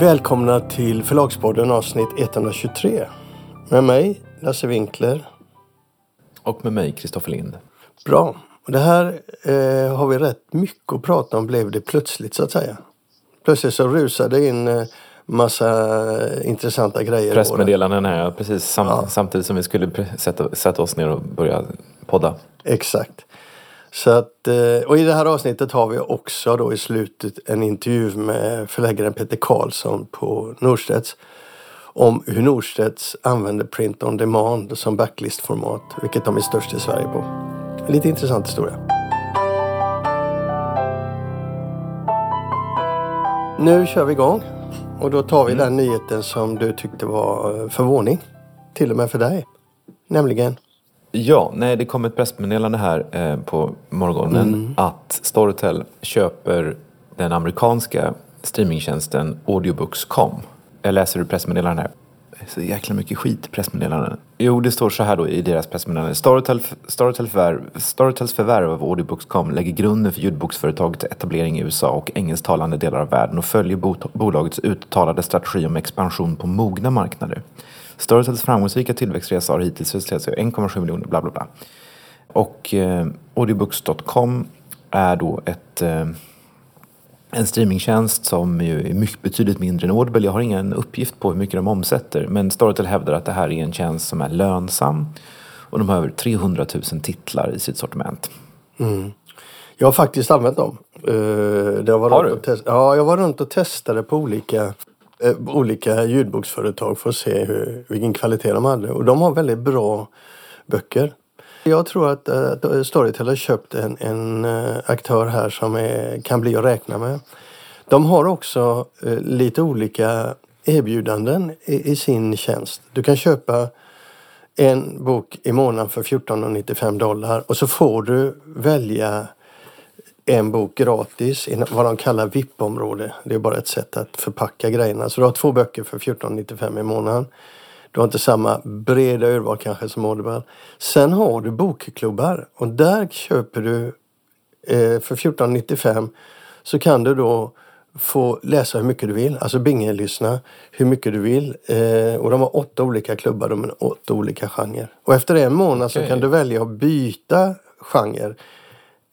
Välkomna till Förlagspodden avsnitt 123. Med mig, Lasse Winkler. Och med mig, Kristoffer Lind. Bra. Och det här eh, har vi rätt mycket att prata om blev det plötsligt så att säga. Plötsligt så rusade in eh, massa intressanta grejer. Pressmeddelanden här, precis sam ja. samtidigt som vi skulle sätta, sätta oss ner och börja podda. Exakt. Så att, eh, och i det här avsnittet har vi också då i slutet en intervju med förläggaren Peter Karlsson på Norstedts om hur Norstedts använder print on demand som backlistformat, vilket de är störst i Sverige på. En lite intressant historia. Nu kör vi igång och då tar vi mm. den nyheten som du tyckte var eh, förvåning. Till och med för dig. Nämligen Ja, nej det kom ett pressmeddelande här eh, på morgonen mm. att Storytel köper den amerikanska streamingtjänsten Audiobooks.com. Jag läser ur pressmeddelandet här. Så jäkla mycket skit i pressmeddelanden. Jo, det står så här då i deras pressmeddelande. Storytel, Storytel förvärv, Storytels förvärv av Audiobooks.com lägger grunden för ljudboksföretagets etablering i USA och engelsktalande delar av världen och följer bolagets uttalade strategi om expansion på mogna marknader. Storytels framgångsrika tillväxtresa har hittills resulterat i 1,7 miljoner bla bla bla. Och eh, audiobooks.com är då ett, eh, en streamingtjänst som ju är mycket, betydligt mindre än Audible. Jag har ingen uppgift på hur mycket de omsätter men Storytel hävdar att det här är en tjänst som är lönsam och de har över 300 000 titlar i sitt sortiment. Mm. Jag har faktiskt använt dem. Uh, har du? Ja, jag var runt och testade på olika Eh, olika ljudboksföretag för att se hur, vilken kvalitet de hade. Och de har väldigt bra böcker. Jag tror att eh, att Storytel har köpt en, en eh, aktör här som är, kan bli att räkna med. De har också eh, lite olika erbjudanden i, i, sin tjänst. Du kan köpa en bok i månaden för 14,95 dollar och så får du välja en bok gratis i vad de kallar VIP-område. Det är bara ett sätt att förpacka grejerna. Så du har två böcker för 14,95 i månaden. Du har inte samma breda urval kanske som Audible. Sen har du bokklubbar och där köper du eh, för 14,95 så kan du då få läsa hur mycket du vill, alltså binge-lyssna hur mycket du vill. Eh, och de har åtta olika klubbar, de har åtta olika genrer. Och efter en månad okay. så kan du välja att byta genre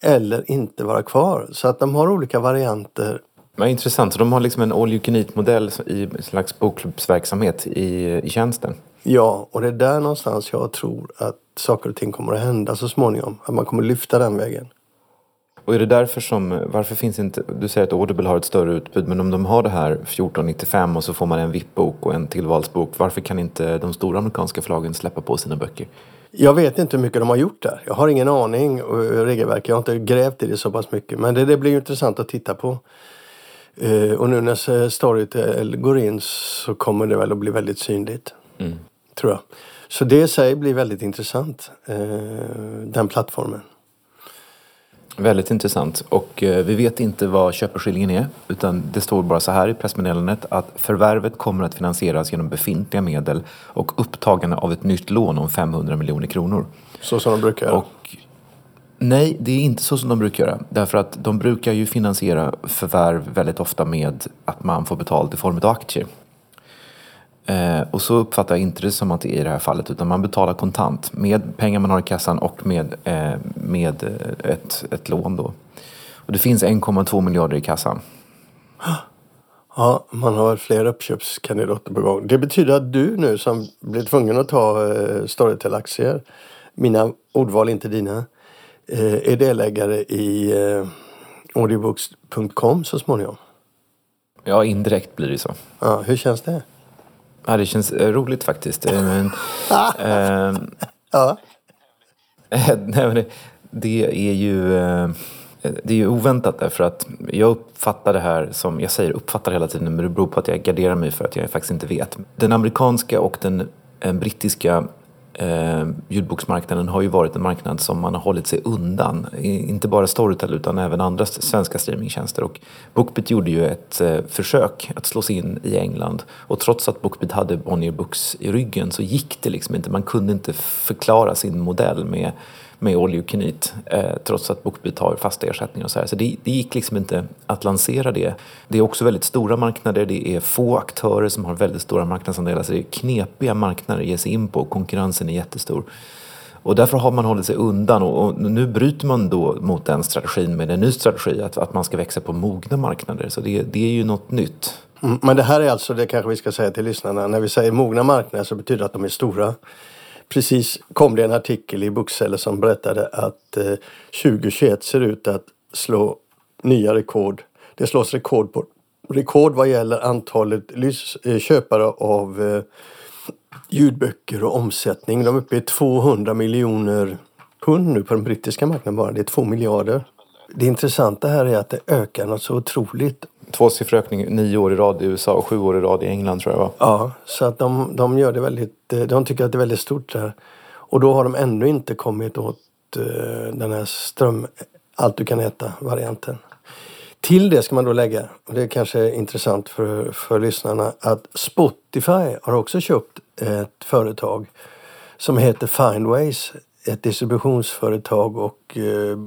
eller inte vara kvar. Så att de har olika varianter. Vad intressant, så de har liksom en all you can eat modell i en slags bokklubbsverksamhet i, i tjänsten? Ja, och det är där någonstans jag tror att saker och ting kommer att hända så småningom. Att man kommer lyfta den vägen. Och är det därför som, varför finns inte, du säger att Audible har ett större utbud, men om de har det här 1495 och så får man en VIP-bok och en tillvalsbok, varför kan inte de stora amerikanska förlagen släppa på sina böcker? Jag vet inte hur mycket de har gjort där. Jag har ingen aning och regelverk. Jag har inte grävt i det så pass mycket. Men det, det blir intressant att titta på. Uh, och nu när Storytel går in så kommer det väl att bli väldigt synligt. Mm. Tror jag. Så det i sig blir väldigt intressant. Den plattformen. Väldigt intressant. Och eh, vi vet inte vad köpeskillingen är. Utan det står bara så här i pressmeddelandet att förvärvet kommer att finansieras genom befintliga medel och upptagande av ett nytt lån om 500 miljoner kronor. Så som de brukar göra? Och, nej, det är inte så som de brukar göra. Därför att de brukar ju finansiera förvärv väldigt ofta med att man får betalt i form av aktier. Eh, och så uppfattar jag inte det som att det är i det här fallet utan man betalar kontant med pengar man har i kassan och med, eh, med ett, ett lån då. Och det finns 1,2 miljarder i kassan. Ja, man har fler uppköpskandidater på gång. Det betyder att du nu som blir tvungen att ta eh, Storytel-aktier, mina ordval inte dina, eh, är delägare i eh, audiobooks.com så småningom. Ja, indirekt blir det så. Ja, hur känns det? Ja, det känns eh, roligt faktiskt. Eh, men, ja. nej, men det, det, är ju... Eh, det är ju oväntat därför att jag uppfattar det här som, jag säger uppfattar hela tiden men det beror på att jag garderar mig för att jag faktiskt inte vet. Den amerikanska och den brittiska eh, ljudboksmarknaden har ju varit en marknad som man har hållit sig undan. Inte bara Storytel utan även andra svenska streamingtjänster. Och Bookbeat gjorde ju ett eh, försök att slå sig in i England. Och trots att Bookbeat hade Bonnier Books i ryggen så gick det liksom inte. Man kunde inte förklara sin modell med med all you can eat, eh, trots att Bookbeat har fasta ersättningar och så här. Så det, det gick liksom inte att lansera det. Det är också väldigt stora marknader, det är få aktörer som har väldigt stora marknadsandelar, så det är knepiga marknader att ge sig in på, konkurrensen är jättestor. Och därför har man hållit sig undan och, och, nu bryter man då mot den strategin med en ny strategi, att, att man ska växa på mogna marknader. Så det, det är ju något nytt. Mm, men det här är alltså, det kanske vi ska säga till lyssnarna, när vi säger mogna marknader så betyder det att de är stora. Precis kom det en artikel i Bookseller som berättade att eh, 2021 ser ut att slå nya rekord. Det slås rekord på rekord vad gäller antalet eh, köpare av eh, ljudböcker och omsättning. De är uppe i 200 miljoner pund nu på den brittiska marknaden bara. Det är 2 miljarder. Det intressanta här är att det ökar något så otroligt. Tvåsiffrig ökning nio år i rad i USA och sju år i rad i England tror jag va? Ja, så att de, de gör det väldigt, eh, de tycker att det är väldigt stort där. Och då har de ännu inte kommit åt uh, den här ström, allt du kan äta-varianten. Till det ska man då lägga, och det kanske är intressant för, för lyssnarna, att Spotify har också köpt ett företag som heter Findways. Ett distributionsföretag och eh,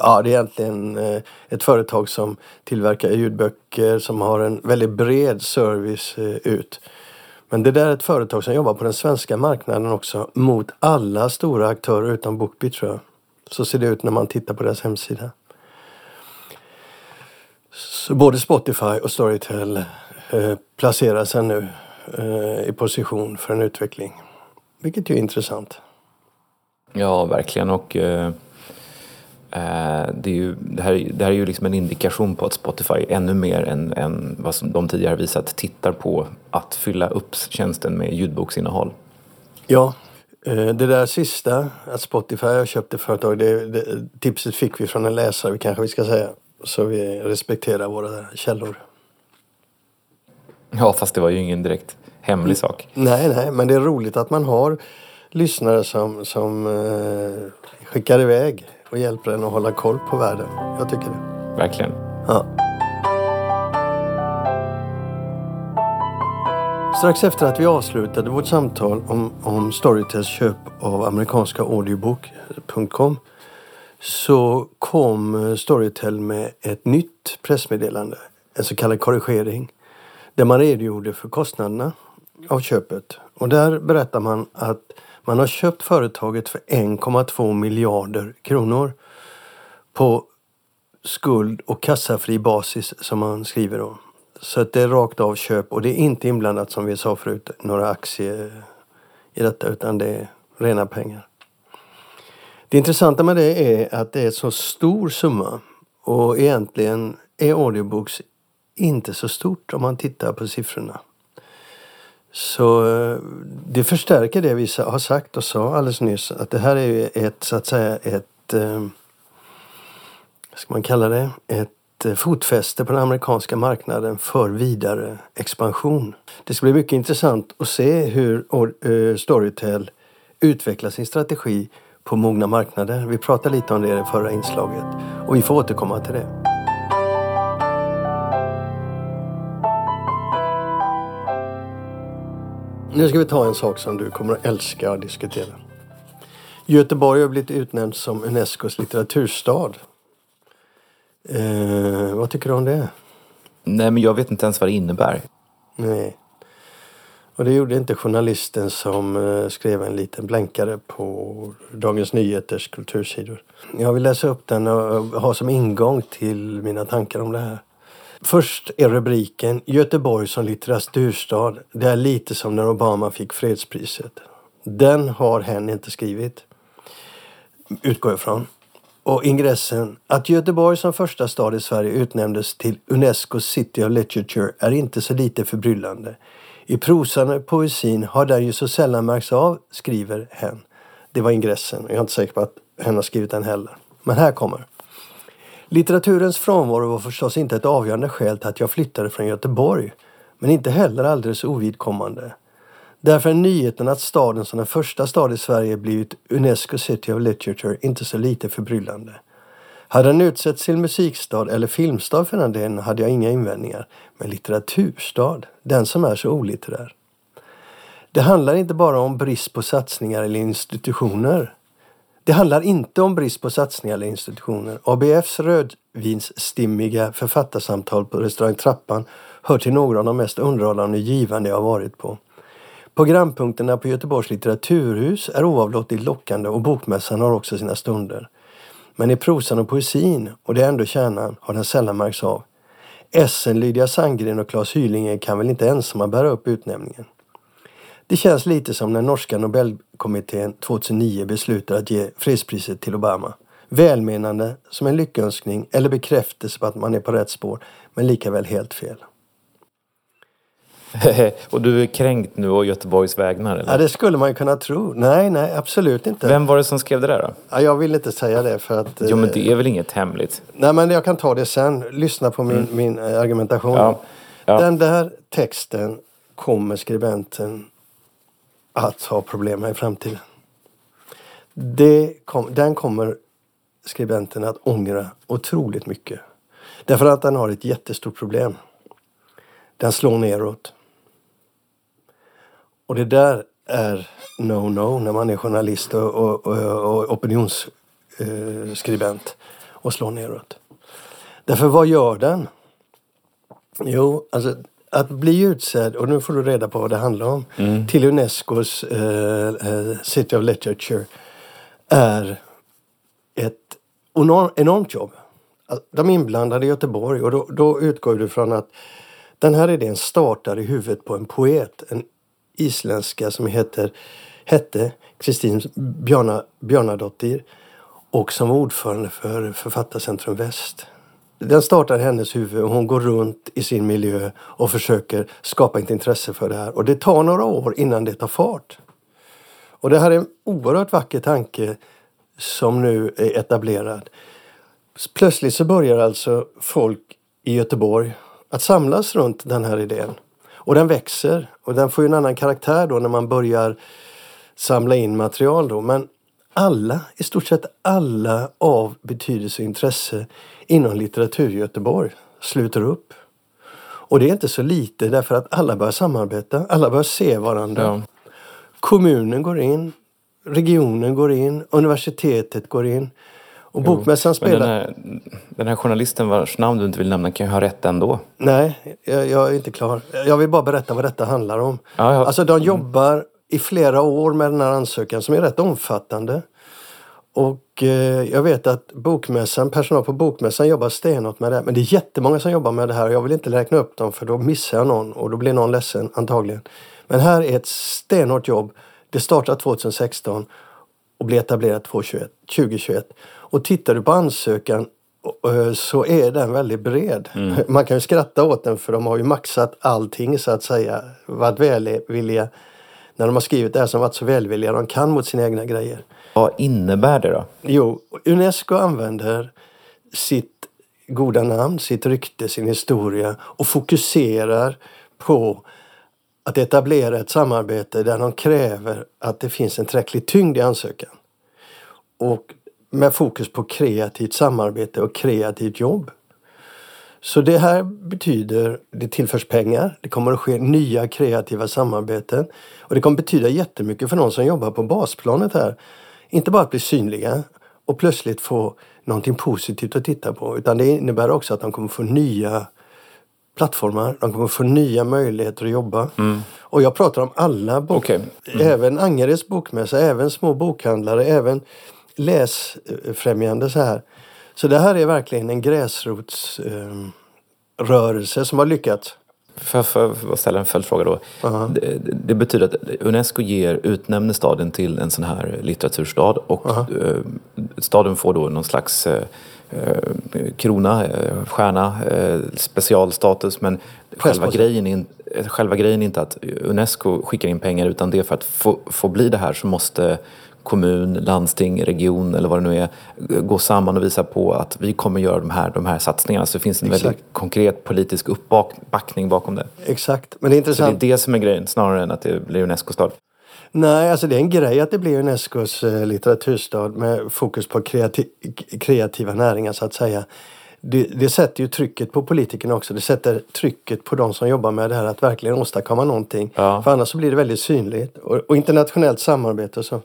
ja, det är egentligen eh, ett företag som tillverkar ljudböcker som har en väldigt bred service eh, ut. Men det där är ett företag som jobbar på den svenska marknaden också mot alla stora aktörer utom Bookbeat tror jag. Så ser det ut när man tittar på deras hemsida. Så både Spotify och Storytel eh, placerar sig nu eh, i position för en utveckling. Vilket ju är intressant. Ja, verkligen. Och eh det, är ju, det, här, det här är ju liksom en indikation på att Spotify ännu mer än, än vad som de tidigare visat tittar på att fylla upp tjänsten med ljudboksinnehåll. Ja, eh, det där sista, att Spotify har köpt ett företag, det, det, tipset fick vi från en läsare kanske vi ska säga. Så vi respekterar våra källor. Ja, fast det var ju ingen direkt hemlig sak. Nej, nej, men det är roligt att man har lyssnare som, som eh, skickar iväg och hjälper en att hålla koll på världen. Jag tycker det. Verkligen. Ja. Strax efter att vi avslutade vårt samtal om, om Storytels köp av amerikanska audiobook.com så kom Storytel med ett nytt pressmeddelande, en så kallad korrigering, där man redogjorde för kostnaderna av köpet. Och där berättar man att man har köpt företaget för 1,2 miljarder kronor på skuld och kassafri basis som man skriver då. Så att det är rakt av köp och det är inte inblandat som vi sa förut några aktier i detta utan det är rena pengar. Det intressanta med det är att det är så stor summa och egentligen är audiobooks inte så stort om man tittar på siffrorna. Så eh, det förstärker det vi har sagt och sa alldeles nyss att det här är ett så att säga ett eh, ska man kalla det? Ett eh, fotfäste på den amerikanska marknaden för vidare expansion. Det ska bli mycket intressant att se hur Storytel utvecklar sin strategi på mogna marknader. Vi pratade lite om det i det förra inslaget och vi får återkomma till det. Nu ska vi ta en sak som du kommer att älska att diskutera. Göteborg har blivit utnämnd som Unescos litteraturstad. Eh, vad tycker du om det? Nej, men jag vet inte ens vad det innebär. Nej. Och det gjorde inte journalisten som eh, skrev en liten blänkare på Dagens Nyheters kultursidor. Jag vill läsa upp den och ha som ingång till mina tankar om det här. Först är rubriken Göteborg som litteraturstad. Det är lite som när Obama fick fredspriset. Den har hen inte skrivit. Utgår jag från. Och ingressen. Att Göteborg som första stad i Sverige utnämndes till Unescos City of Literature är inte så lite förbryllande. I prosan och poesin har den ju så sällan märkts av, skriver hen. Det var ingressen och jag är inte säker på att hen har skrivit den heller. Men här kommer. Litteraturens frånvaro var förstås inte ett avgörande skäl till att jag flyttade från Göteborg. Men inte heller alldeles ovidkommande. Därför är nyheten att staden som den första stad i Sverige blivit Unesco City of Literature inte så lite förbryllande. Hade den utsetts till musikstad eller filmstad för den delen hade jag inga invändningar. Men litteraturstad, den som är så olitterär. Det handlar inte bara om brist på satsningar eller institutioner. Det handlar inte om brist på satsningar eller institutioner. ABFs rödvinsstimmiga författarsamtal på restaurang Trappan hör till några av de mest underhållande och givande jag varit på. Programpunkterna på Göteborgs litteraturhus är oavlåtligt lockande och bokmässan har också sina stunder. Men i prosan och poesin, och det är ändå kärnan, har den sällan märks av. Essen, Lydia Sandgren och Claes Hylinge kan väl inte ensamma bära upp utnämningen. Det känns lite som när norska Nobelkommittén 2009 beslutade att ge fredspriset till Obama. Välmenande som en lyckönskning eller bekräftelse på att man är på rätt spår, men likaväl helt fel. och du är kränkt nu å Göteborgs vägnar? Eller? Ja, det skulle man ju kunna tro. Nej, nej, absolut inte. Vem var det som skrev det där då? Ja, jag vill inte säga det för att... Jo, men det är väl inget hemligt? Nej, men jag kan ta det sen. Lyssna på min, mm. min eh, argumentation. Ja. Ja. Den där texten kommer skribenten att ha problem med i framtiden. Det kom, den kommer skribenten att ångra otroligt mycket. Därför att den har ett jättestort problem. Den slår neråt. Och det där är no-no när man är journalist och, och, och opinionsskribent eh, och slår neråt. Därför vad gör den? Jo, alltså att bli utsedd, och nu får du reda på vad det handlar om, mm. till Unescos uh, City of Literature är ett enormt jobb. De inblandade i Göteborg och då, då utgår du från att den här idén startar i huvudet på en poet, en isländska som heter, hette Kristin Björna, Björnadottir och som var ordförande för Författarcentrum Väst. Den startar i hennes huvud och hon går runt i sin miljö och försöker skapa ett intresse för det här. Och det tar några år innan det tar fart. Och det här är en oerhört vacker tanke som nu är etablerad. Plötsligt så börjar alltså folk i Göteborg att samlas runt den här idén. Och den växer och den får ju en annan karaktär då när man börjar samla in material då. Men alla, i stort sett alla av betydelse och intresse inom litteratur i Göteborg sluter upp. Och det är inte så lite därför att alla börjar samarbeta, alla börjar se varandra. Ja. Kommunen går in, regionen går in, universitetet går in. Och bokmässan spelar... Den här, den här journalisten vars namn du inte vill nämna kan ju ha rätt ändå. Nej, jag, jag är inte klar. Jag vill bara berätta vad detta handlar om. Ja, ja. Alltså de jobbar i flera år med den här ansökan som är rätt omfattande. Och eh, jag vet att bokmässan, personal på bokmässan jobbar stenhårt med det. Men det är jättemånga som jobbar med det här och jag vill inte räkna upp dem för då missar jag någon och då blir någon ledsen antagligen. Men här är ett stenhårt jobb. Det startar 2016 och blir etablerat 2021. Och tittar du på ansökan eh, så är den väldigt bred. Mm. Man kan ju skratta åt den för de har ju maxat allting så att säga. Varit välvilliga när de har skrivit det här som varit så välvilliga de kan mot sina egna grejer. Vad innebär det då? Jo, Unesco använder sitt goda namn, sitt rykte, sin historia och fokuserar på att etablera ett samarbete där de kräver att det finns en tillräcklig tyngd i ansökan. Och med fokus på kreativt samarbete och kreativt jobb. Så det här betyder, det tillförs pengar, det kommer att ske nya kreativa samarbeten och det kommer betyda jättemycket för någon som jobbar på basplanet här. Inte bara att bli synliga och plötsligt få någonting positivt att titta på utan det innebär också att de kommer få nya plattformar, de kommer få nya möjligheter att jobba. Mm. Och jag pratar om alla bok, okay. mm. även Angereds bokmässa, även små bokhandlare, även läsfrämjande så här. Så det här är verkligen en gräsrotsrörelse eh, som har lyckats. Får jag ställa en följdfråga då? Uh -huh. det, det, betyder att Unesco ger, utnämner staden till en sån här litteraturstad och uh -huh. staden får då någon slags eh, eh krona, eh, stjärna, eh, specialstatus men själva grejen, är, själva grejen är inte att Unesco skickar in pengar utan det är för att få, få bli det här så måste kommun, landsting, region eller vad det nu är gå samman och visa på att vi kommer göra de här, de här satsningarna. Så det finns en Exakt. väldigt konkret politisk uppbackning bakom det. Exakt. Men det är intressant. Så det är det som är grejen snarare än att det blir Unesco-stad. Nej, alltså det är en grej att det blir Unescos eh, litteraturstad med fokus på kreativ kreativa näringar så att säga. Det, det, sätter ju trycket på politikerna också. Det sätter trycket på de som jobbar med det här att verkligen åstadkomma någonting. Ja. För annars så blir det väldigt synligt. Och, och internationellt samarbete och så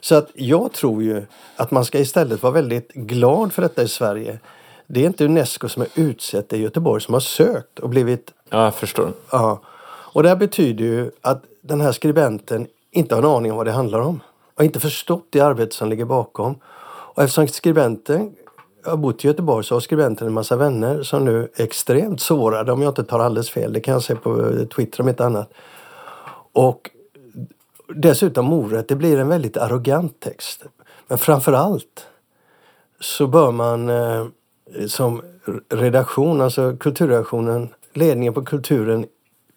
Så att jag tror ju att man ska istället vara väldigt glad för detta i Sverige. Det är inte Unesco som har utsett, det är Göteborg som har sökt och blivit... Ja, jag förstår. Ja. Och det här betyder ju att den här skribenten inte har en aning om vad det handlar om. Och inte förstått det arbete som ligger bakom. Och eftersom skribenten har bott i Göteborg så har skribenten en massa vänner som nu är extremt sårade om jag inte tar alldeles fel. Det kan jag se på Twitter om inte annat. Och dessutom mordet, det blir en väldigt arrogant text. Men framför allt så bör man eh, som redaktion, alltså kulturredaktionen, ledningen på kulturen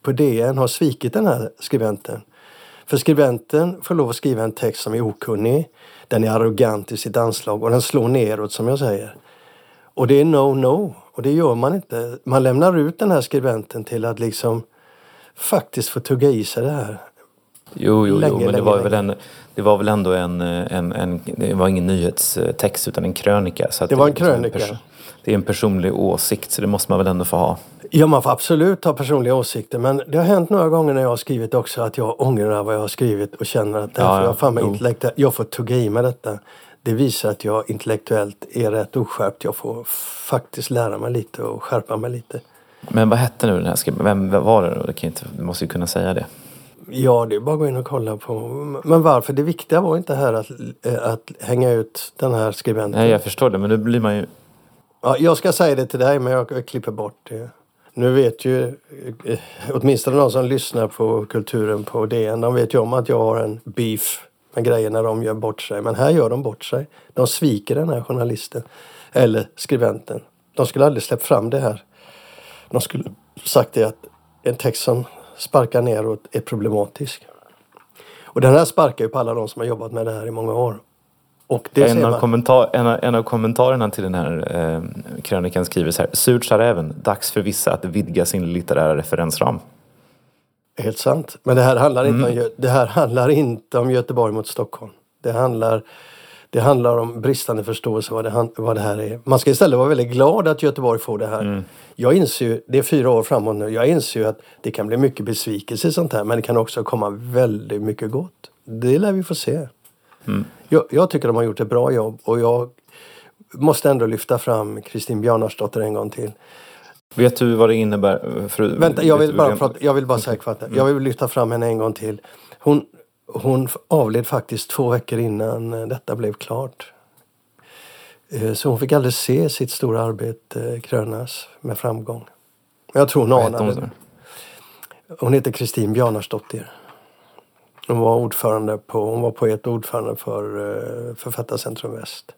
på DN har svikit den här skribenten. För skribenten får lov att skriva en text som är okunnig, den är arrogant i sitt anslag och den slår neråt som jag säger. Och det är no, no. Och det gör man inte. Man lämnar ut den här skribenten till att liksom faktiskt få tugga i sig det här. Jo, jo, Länge, jo men det länge, var, länge. väl en, det var väl ändå en, en, en, det var ingen nyhetstext utan en krönika. Så Det var en är liksom krönika. perso- det är en personlig åsikt så det måste man väl ändå få ha. Ja, man får absolut ha personliga åsikter men det har hänt några gånger när jag har skrivit också att jag ångrar vad jag har skrivit och känner att det här Ja, får ja. jag fan intellektuellt, jag får tugga i mig detta. Det visar att jag intellektuellt är rätt oskärpt. Jag får faktiskt lära mig lite och skärpa mig lite. Men vad hette nu den här skribenten? Vem, var det då? Det kan jag inte, du måste ju kunna säga det. Ja, det är bara att gå in och kolla på. Men varför? Det viktiga var inte här att, eh, att hänga ut den här skribenten. Nej, jag förstår det men nu blir man ju... Ja, jag ska säga det till dig men jag klipper bort det. Nu vet ju eh, åtminstone de som lyssnar på kulturen på DN, de vet ju om att jag har en beef med grejer när de gör bort sig. Men här gör de bort sig. De sviker den här journalisten. Eller skribenten. De skulle aldrig släppt fram det här. De skulle sagt det att en text som sparkar neråt är problematisk. Och den här sparkar ju på alla de som har jobbat med det här i många år. Och det En av, kommentar, en, av, en av kommentarerna till den här eh, krönikan skriver så här. Surt sa räven, dags för vissa att vidga sin litterära referensram. Helt sant. Men det här handlar, inte, om, Gö- det här handlar inte om Göteborg mot Stockholm. Det handlar, det handlar om bristande förståelse vad det, vad det här är. Man ska istället vara väldigt glad att Göteborg får det här. Jag inser ju, det är fyra år framåt nu, jag inser ju att det kan bli mycket besvikelse i sånt här men det kan också komma väldigt mycket gott. Det lär vi få se. Jag, jag tycker de har gjort ett bra jobb och jag måste ändå lyfta fram Kristin Bjarnarsdotter en gång till. Vet du vad det innebär? För, Vänta, jag vill bara, jag vill bara säga kvart. Jag vill lyfta fram henne en gång till. Hon, hon avled faktiskt två veckor innan eh, detta blev klart. Eh, Så hon fick aldrig se sitt stora arbete krönas med framgång. Jag tror hon anade hon? heter Kristin Bjarnarsdottir. Hon var ordförande på, hon var poet och ordförande för Författarcentrum Väst.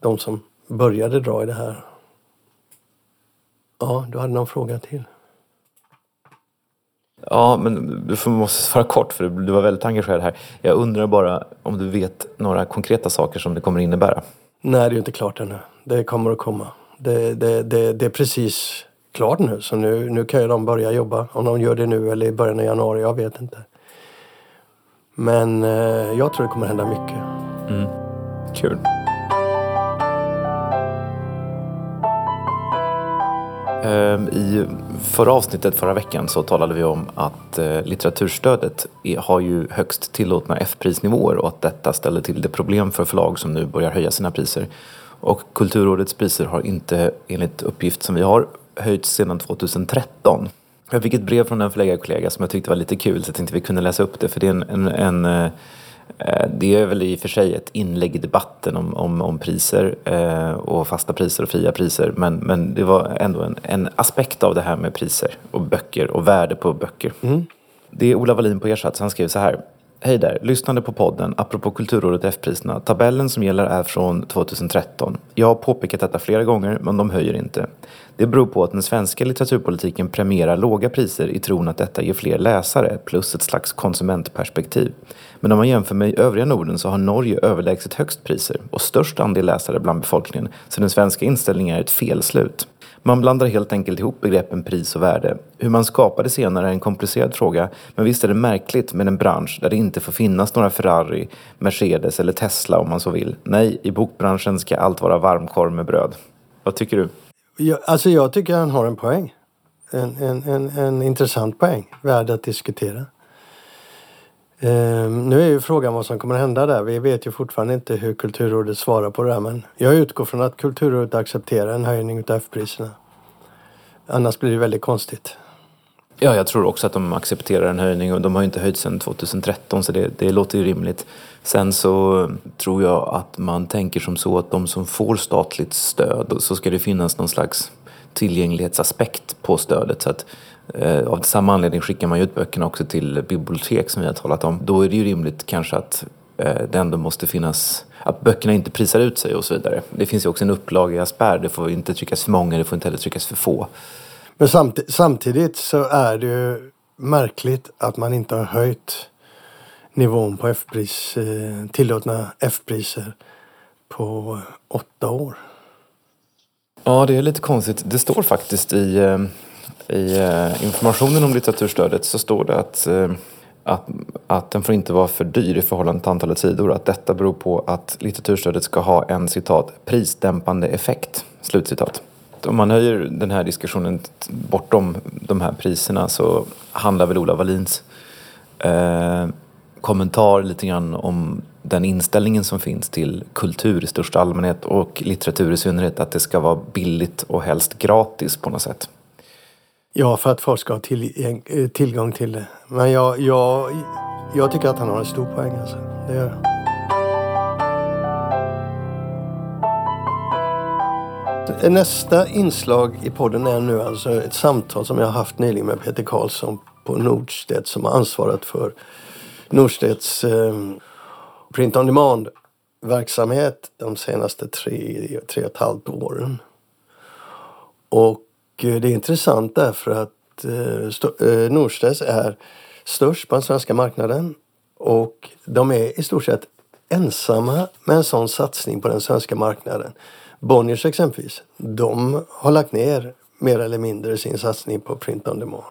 De som började dra i det här. Ja, du hade någon fråga till. Ja, men du måste svara kort för du var väldigt engagerad här. Jag undrar bara om du vet några konkreta saker som det kommer innebära. Nej, det är inte klart ännu. Det kommer att komma. Det, det, det, det är precis klart nu. Så nu, nu kan ju de börja jobba. Om de gör det nu eller i början av januari, jag vet inte. Men eh, jag tror det kommer hända mycket. Kul. Ehm, I förra avsnittet förra veckan så talade vi om att eh, litteraturstödet har ju högst tillåtna F-prisnivåer och att detta ställer till det problem för förlag som nu börjar höja sina priser. Och Kulturrådets priser har inte, enligt uppgift som vi har, höjts sedan 2013. Jag fick ett brev från en förläggarkollega som jag tyckte var lite kul så jag tänkte vi kunde läsa upp det för det är en, en, en eh, det är väl i och för sig ett inlägg i debatten om, om, om priser eh, och fasta priser och fria priser. Men, men det var ändå en, en aspekt av det här med priser och böcker och värde på böcker. Det är Ola Wallin på Ersatz. Han skriver så här. Hej där, lyssnade på podden apropå Kulturrådet F-priserna. Tabellen som gäller är från 2013. Jag har påpekat detta flera gånger, men de höjer inte. Det beror på att den svenska litteraturpolitiken premierar låga priser i tron att detta ger fler läsare, plus ett slags konsumentperspektiv. Men om man jämför med övriga Norden så har Norge överlägset högst priser och störst andel läsare bland befolkningen, så den svenska inställningen är ett felslut. Man blandar helt enkelt ihop begreppen pris och värde. Hur man skapar det senare är en komplicerad fråga, men visst är det märkligt med en bransch där det inte får finnas några Ferrari, Mercedes eller Tesla om man så vill. Nej, i bokbranschen ska allt vara varmkorv med bröd. Vad tycker du? Jag, alltså jag tycker han har en poäng. En, en, en, en intressant poäng. Värd att diskutera. Ehm, nu är ju frågan vad som kommer att hända där. Vi vet ju fortfarande inte hur Kulturrådet svarar på det här men jag utgår från att Kulturrådet accepterar en höjning av F-priserna. Annars blir det väldigt konstigt. Ja, jag tror också att de accepterar en höjning och de har ju inte höjt sedan 2013 så det, det låter ju rimligt. Sen så tror jag att man tänker som så att de som får statligt stöd så ska det finnas någon slags tillgänglighetsaspekt på stödet. Så att, av samma anledning skickar man ut böckerna också till bibliotek som vi har talat om. Då är det ju rimligt kanske att eh, det ändå måste finnas att böckerna inte prisar ut sig och så vidare. Det finns ju också en upplagespärr. Det får inte tryckas för många, det får inte heller tryckas för få. Men samtidigt, samtidigt så är det ju märkligt att man inte har höjt nivån på F-pris, eh, tillåtna F-priser på åtta år. Ja, det är lite konstigt. Det står faktiskt i, eh, i eh, informationen om litteraturstödet så står det att, eh, att, att den får inte vara för dyr i förhållande till antalet sidor. Att detta beror på att litteraturstödet ska ha en citat prisdämpande effekt. Slutcitat. Om man höjer den här diskussionen bortom de här priserna så handlar väl Ola Wallins eh, kommentar lite grann om den inställningen som finns till kultur i största allmänhet och litteratur i synnerhet. Att det ska vara billigt och helst gratis på något sätt. Ja, för att folk ska ha till, eh, tillgång till det. Men jag, jag, jag tycker att han har en stor poäng. Alltså. Det gör jag. Nästa inslag i podden är nu alltså ett samtal som jag har haft nyligen med Peter Karlsson på Nordstedt som har ansvarat för Nordstedts eh, print on demand verksamhet de senaste tre, tre och ett halvt åren. Och det är intressant därför att eh, eh, Norstedts är störst på den svenska marknaden och de är i stort sett ensamma med en sån satsning på den svenska marknaden. Bonniers exempelvis, de har lagt ner mer eller mindre sin satsning på print on demand.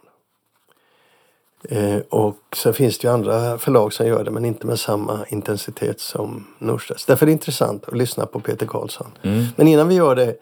Eh, och sen finns det ju andra förlag som gör det men inte med samma intensitet som Norstedts. Därför är det intressant att lyssna på Peter Karlsson. Mm. Men innan vi gör det, eh,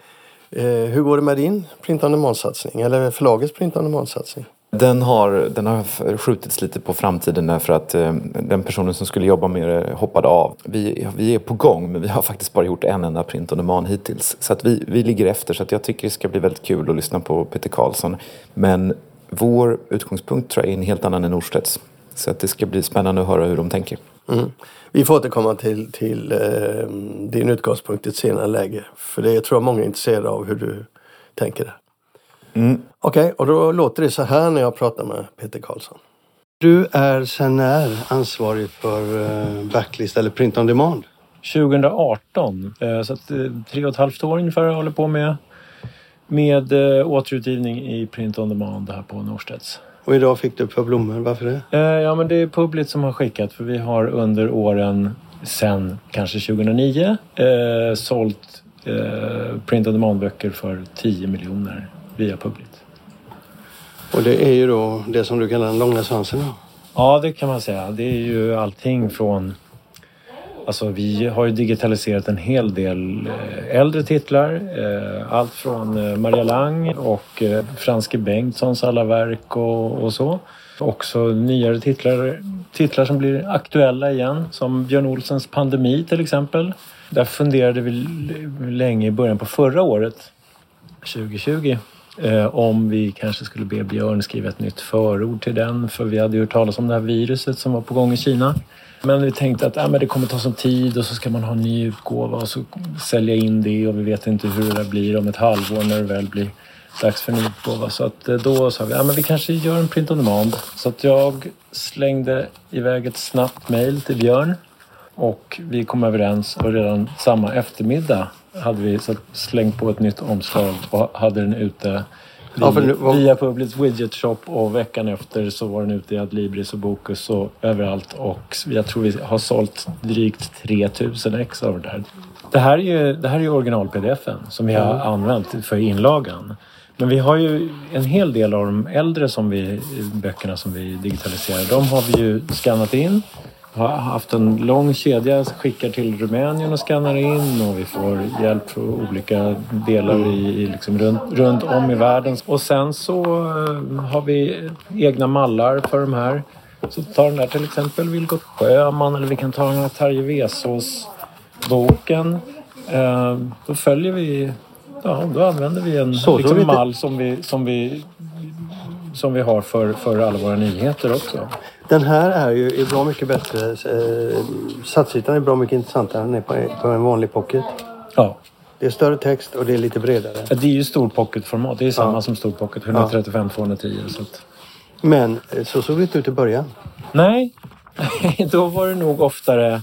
Eh, hur går det med din print on demand-satsning? Eller förlagets print on demand-satsning? Den har, den har skjutits lite på framtiden därför att eh, den personen som skulle jobba med det hoppade av. Vi, vi är på gång men vi har faktiskt bara gjort en enda print on demand hittills. Så att vi, vi ligger efter så att jag tycker det ska bli väldigt kul att lyssna på Peter Karlsson. Men vår utgångspunkt tror jag är en helt annan än Norstedts. Så att det ska bli spännande att höra hur de tänker. Mm. Vi får återkomma till, till eh, din utgångspunkt i ett senare läge. För det tror jag många är intresserade av hur du tänker. Mm. Okej, okay, och då låter det så här när jag pratar med Peter Karlsson. Du är sen när ansvarig för eh, backlist eller print on demand? 2018, eh, så att, eh, tre och ett halvt år ungefär jag håller på med med återutgivning i print on demand här på Norstedts. Och idag fick du ett par blommor. Varför det? Eh, ja, men det är Publit som har skickat för vi har under åren sen kanske 2009 eh, sålt eh, print on demand-böcker för 10 miljoner via Publit. Och det är ju då det som du kallar den långa svansen? Då. Ja, det kan man säga. Det är ju allting från Alltså vi har ju digitaliserat en hel del eh, äldre titlar. Eh, allt från eh, Maria Lang och Franske Bengtssons alla verk och, och så. Också nyare titlar, titlar som blir aktuella igen som Björn Olsens Pandemi till exempel. Där funderade vi länge i början på förra året, 2020, Eh, om vi kanske skulle be Björn skriva ett nytt förord till den för vi hade ju hört talas om det här viruset som var på gång i Kina. Men vi tänkte att äh, men det kommer ta sån tid och så ska man ha en ny utgåva och så sälja in det och vi vet inte hur det blir om ett halvår när det väl blir dags för en ny utgåva. Så att eh, då sa vi att äh, vi kanske gör en print on demand. Så att jag slängde iväg ett snabbt mail till Björn och vi kom överens och redan samma eftermiddag hade vi slängt på ett nytt omslag och hade den ute Ja, nu, vad... Via Publics Widget Shop och veckan efter så var den ute i Adlibris och Bokus och överallt. Och jag tror vi har sålt drygt 3000 ex av det där. Det här är ju, det här är ju original-pdfen som vi har använt för inlagan. Men vi har ju en hel del av de äldre som vi, böckerna som vi digitaliserar. De har vi ju skannat in har haft en lång kedja, skickar till Rumänien och skannar in och vi får hjälp från olika delar i, liksom runt, runt om i världen. Och sen så uh, har vi egna mallar för de här. Så ta den där till exempel Vilgot Sjöman eller vi kan ta den här Terje Vesås boken. Eh, då följer vi, ja då använder vi en Så liksom, mall som vi, som vi som vi har för, för alla våra nyheter också. Den här är ju är bra mycket bättre. Eh, satsytan är bra mycket intressantare än på, på en vanlig pocket. Ja, Det är större text och det är lite bredare. det är ju stor pocketformat. Det är samma Ja. som stor pocket, 135-210. Så att... Men eh, så såg det inte ut i början. Nej, då var det nog oftare...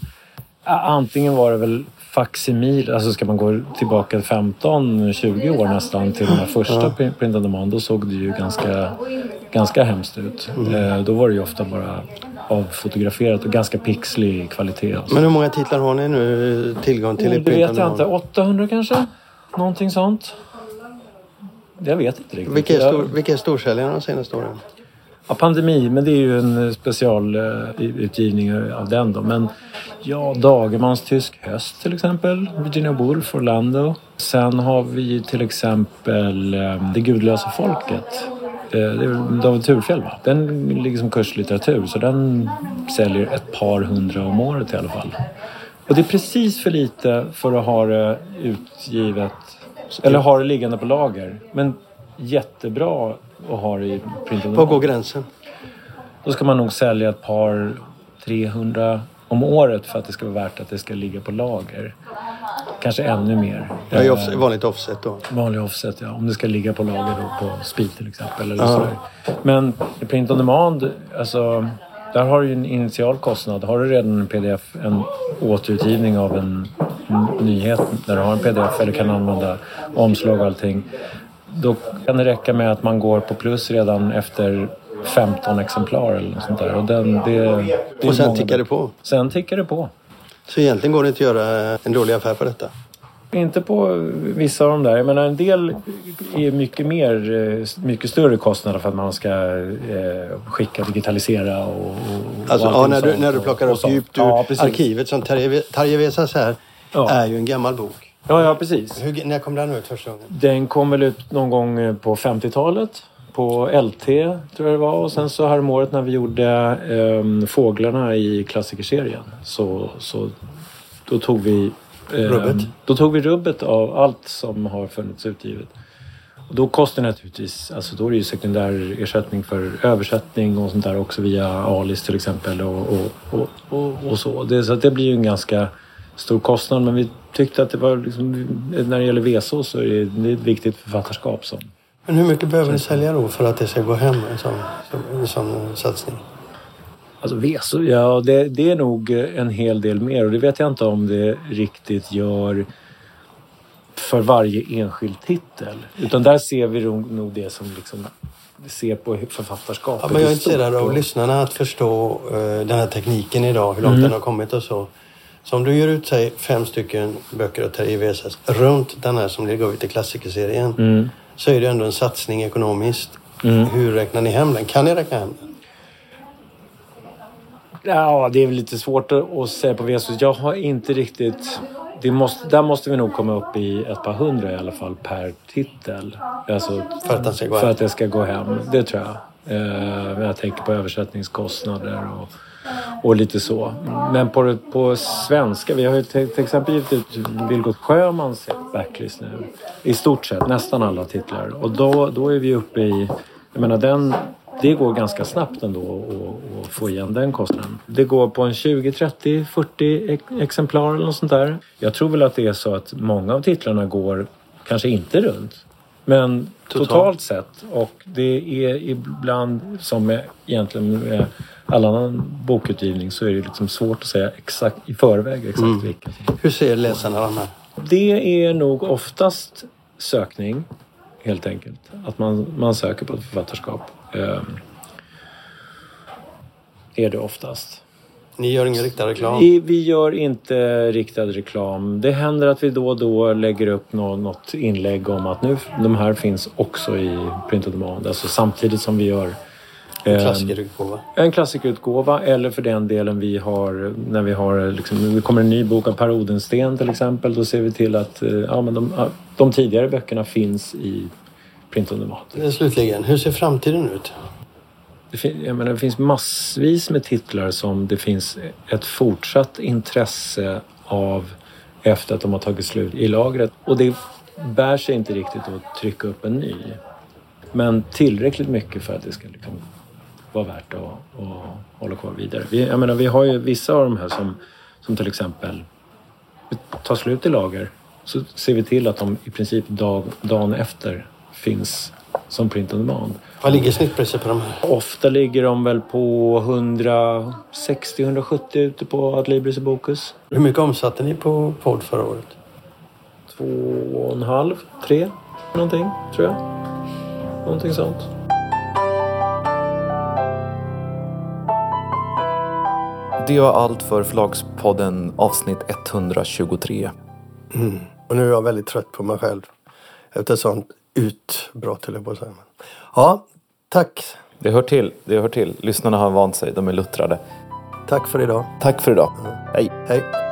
Antingen var det väl facsimil, alltså ska man gå tillbaka 15-20 år nästan till den här första ja. print on demand, då såg det ju ganska, ganska hemskt ut. Eh, då var det ju ofta bara avfotograferat och ganska pixlig kvalitet. Alltså. Men hur många titlar har ni nu tillgång till? i det vet jag inte. 800 kanske? Någonting sånt. Jag vet inte riktigt. Vilka är, stor, vilka är storsäljarna de senaste åren? Ja, pandemi, men det är ju en specialutgivning av den då. Men ja, Dagermans Tysk höst till exempel. Virginia Woolf, Orlando. Sen har vi till exempel eh, Det gudlösa folket. Eh, Det är David Turfjell va? Den ligger som kurslitteratur så den säljer ett par hundra om året i alla fall. Och det är precis för lite för att ha det utgivet eller ha det liggande på lager. Men jättebra att ha det i print Var går gränsen? Då ska man nog sälja ett par 300 om året för att det ska vara värt att det ska ligga på lager. Kanske ännu mer. Ja, i off, vanligt offset då. Vanlig offset, ja. Om det ska ligga på lager då på speed till exempel. Eller Ja. Men print on demand, alltså, där har du ju en initial kostnad. Har du redan en pdf, en återutgivning av en nyhet där du har en pdf eller kan använda omslag och allting. Då kan det räcka med att man går på plus redan efter 15 exemplar eller något sånt där. Och, den, det, det Och sen tickar det på. Sen tickar det på. Så egentligen går det inte att göra en dålig affär på detta. Inte på vissa av de där. Jag menar en del är mycket mer, eh, mycket större kostnader för att man ska eh, skicka, digitalisera och, och och Alltså, ja, allting när, du, när du och- plockar och upp djupt ur ja, arkivet som Terje Vesas här Ja. är ju en gammal bok. Ja, ja, precis. Hur, när kom den ut första gången? Den kom väl ut någon gång eh, på 50-talet. På LT tror jag det var. Och sen så häromåret när vi gjorde ehm, Fåglarna i klassikerserien. Så, så då tog vi ehm, Rubbet. Då tog vi rubbet av allt som har funnits utgivet. Och då kostar det naturligtvis, alltså då är det ju sekundär ersättning för översättning och sånt där också via Alice till exempel och, och, och, och, så. Det, så det blir ju en ganska stor kostnad men vi tyckte att det var liksom, när det gäller VSO så är det, det är ett viktigt författarskap som Men hur mycket behöver ni sälja då för att det ska gå hem en sån, en sån satsning? Alltså VSO, ja det, det är nog en hel del mer och det vet jag inte om det riktigt gör för varje enskild titel. Utan där ser vi nog det som liksom ser på författarskapet Ja, men jag är intresserad av Och- lyssnarna att förstå eh, den här tekniken idag, hur långt Mm. den har kommit och så. Så om du ger ut säg, fem stycken böcker av Terje Vesas runt den här som ligger ut i klassikerserien Mm. Så är det ändå en satsning ekonomiskt. Mm. Hur räknar ni hem den? Kan ni räkna hem den? Ja, det är väl lite svårt att säga på VSO. Jag har inte riktigt... Det måste, där måste vi nog komma upp i ett par hundra i alla fall per titel. Alltså, För att den ska gå för hem? att det ska gå hem. Det tror jag. Eh, jag tänker på översättningskostnader och, och lite så. Men på, på svenska, vi har ju till, till exempel givit ut Vilgot Sjömans backlist nu. I stort sett, nästan alla titlar. Och då, då är vi uppe i... Jag menar den... Det går ganska snabbt ändå att- få igen den kostnaden. Det går på en 20, 30, 40 ex- exemplar eller något sånt där. Jag tror väl att det är så att många av titlarna går kanske inte runt. Men Totalt. totalt, sett. Och det är ibland som med, egentligen med all annan bokutgivning så är det liksom svårt att säga exakt i förväg exakt Mm. vilka. Hur ser läsarna den här? Det är nog oftast sökning helt enkelt. Att man, man söker på ett författarskap. Ehm, är det oftast. Ni gör ingen riktad reklam? I, vi gör inte riktad reklam. Det händer att vi då och då lägger upp nå, något inlägg om att nu, de här finns också i print on demand. Alltså samtidigt som vi gör ehm, Klassikerutgåva? en klassikerutgåva eller för den delen vi har när vi har liksom, det kommer en ny bok av Per Odensten till exempel. Då ser vi till att eh, ja, men de, de tidigare böckerna finns i print on demand. Eh, Slutligen, hur ser framtiden ut? det, fin- jag menar, det finns massvis med titlar som det finns ett fortsatt intresse av efter att de har tagit slut i lagret. Och det bär sig inte riktigt att trycka upp en ny. Men tillräckligt mycket för att det ska liksom vara värt att, att hålla kvar vidare. Vi, jag menar, vi har ju vissa av de här som, som till exempel tar slut i lager. Så ser vi till att de i princip dag, dagen efter finns som print on demand. Vad ligger snittpriset på de här? Ofta ligger de väl på 160-170 ute på Adlibris och Bokus. Hur mycket omsatte ni på podd förra året? Två och en halv, tre någonting tror jag. Någonting sånt. Det var allt för Förlagspodden avsnitt 123. Och nu är jag väldigt trött på mig själv. Efter ett sånt utbrott höll jag på att säga. Ja, tack. Det hör till, det hör till. Lyssnarna har vant sig, de är luttrade. Tack för idag. Tack för idag. Hej. Hej.